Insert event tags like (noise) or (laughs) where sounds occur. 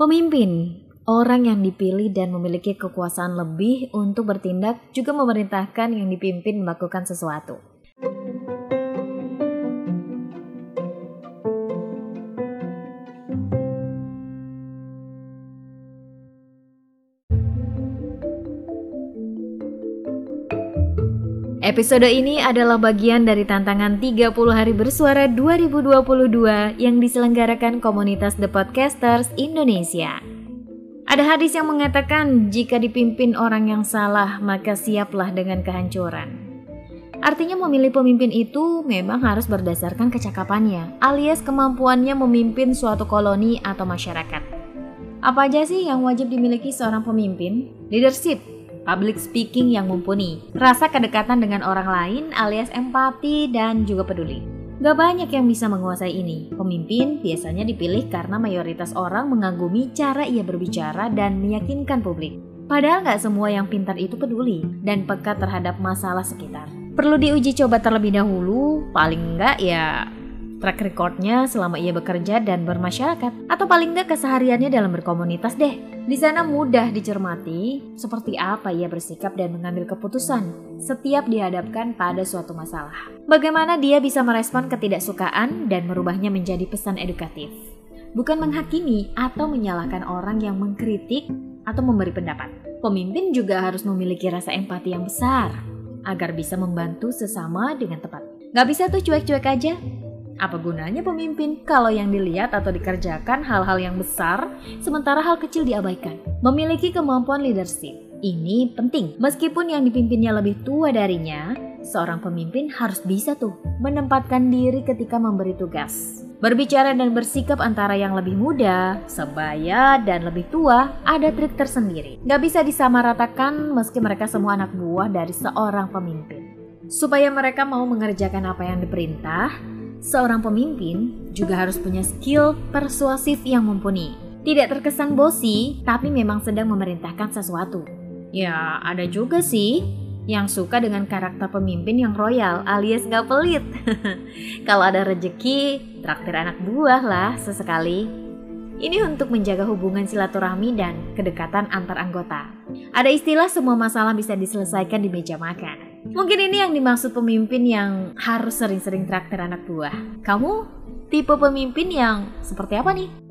Pemimpin, orang yang dipilih dan memiliki kekuasaan lebih untuk bertindak juga memerintahkan yang dipimpin melakukan sesuatu. Episode ini adalah bagian dari tantangan 30 hari bersuara 2022 yang diselenggarakan komunitas The Podcasters Indonesia. Ada hadis yang mengatakan jika dipimpin orang yang salah maka siaplah dengan kehancuran. Artinya memilih pemimpin itu memang harus berdasarkan kecakapannya alias kemampuannya memimpin suatu koloni atau masyarakat. Apa aja sih yang wajib dimiliki seorang pemimpin? Leadership, public speaking yang mumpuni, rasa kedekatan dengan orang lain alias empati dan juga peduli. Gak banyak yang bisa menguasai ini. Pemimpin biasanya dipilih karena mayoritas orang mengagumi cara ia berbicara dan meyakinkan publik. Padahal gak semua yang pintar itu peduli dan peka terhadap masalah sekitar. Perlu diuji coba terlebih dahulu, paling enggak ya track recordnya selama ia bekerja dan bermasyarakat, atau paling nggak kesehariannya dalam berkomunitas deh. Di sana mudah dicermati seperti apa ia bersikap dan mengambil keputusan setiap dihadapkan pada suatu masalah. Bagaimana dia bisa merespon ketidaksukaan dan merubahnya menjadi pesan edukatif. Bukan menghakimi atau menyalahkan orang yang mengkritik atau memberi pendapat. Pemimpin juga harus memiliki rasa empati yang besar agar bisa membantu sesama dengan tepat. Gak bisa tuh cuek-cuek aja, apa gunanya pemimpin kalau yang dilihat atau dikerjakan hal-hal yang besar, sementara hal kecil diabaikan? Memiliki kemampuan leadership ini penting. Meskipun yang dipimpinnya lebih tua darinya, seorang pemimpin harus bisa tuh menempatkan diri ketika memberi tugas. Berbicara dan bersikap antara yang lebih muda, sebaya, dan lebih tua ada trik tersendiri. Gak bisa disamaratakan meski mereka semua anak buah dari seorang pemimpin. Supaya mereka mau mengerjakan apa yang diperintah, Seorang pemimpin juga harus punya skill persuasif yang mumpuni. Tidak terkesan bosi, tapi memang sedang memerintahkan sesuatu. Ya, ada juga sih yang suka dengan karakter pemimpin yang royal alias gak pelit. (laughs) Kalau ada rejeki, traktir anak buah lah sesekali. Ini untuk menjaga hubungan silaturahmi dan kedekatan antar anggota. Ada istilah semua masalah bisa diselesaikan di meja makan. Mungkin ini yang dimaksud pemimpin yang harus sering-sering traktir anak buah. Kamu tipe pemimpin yang seperti apa nih?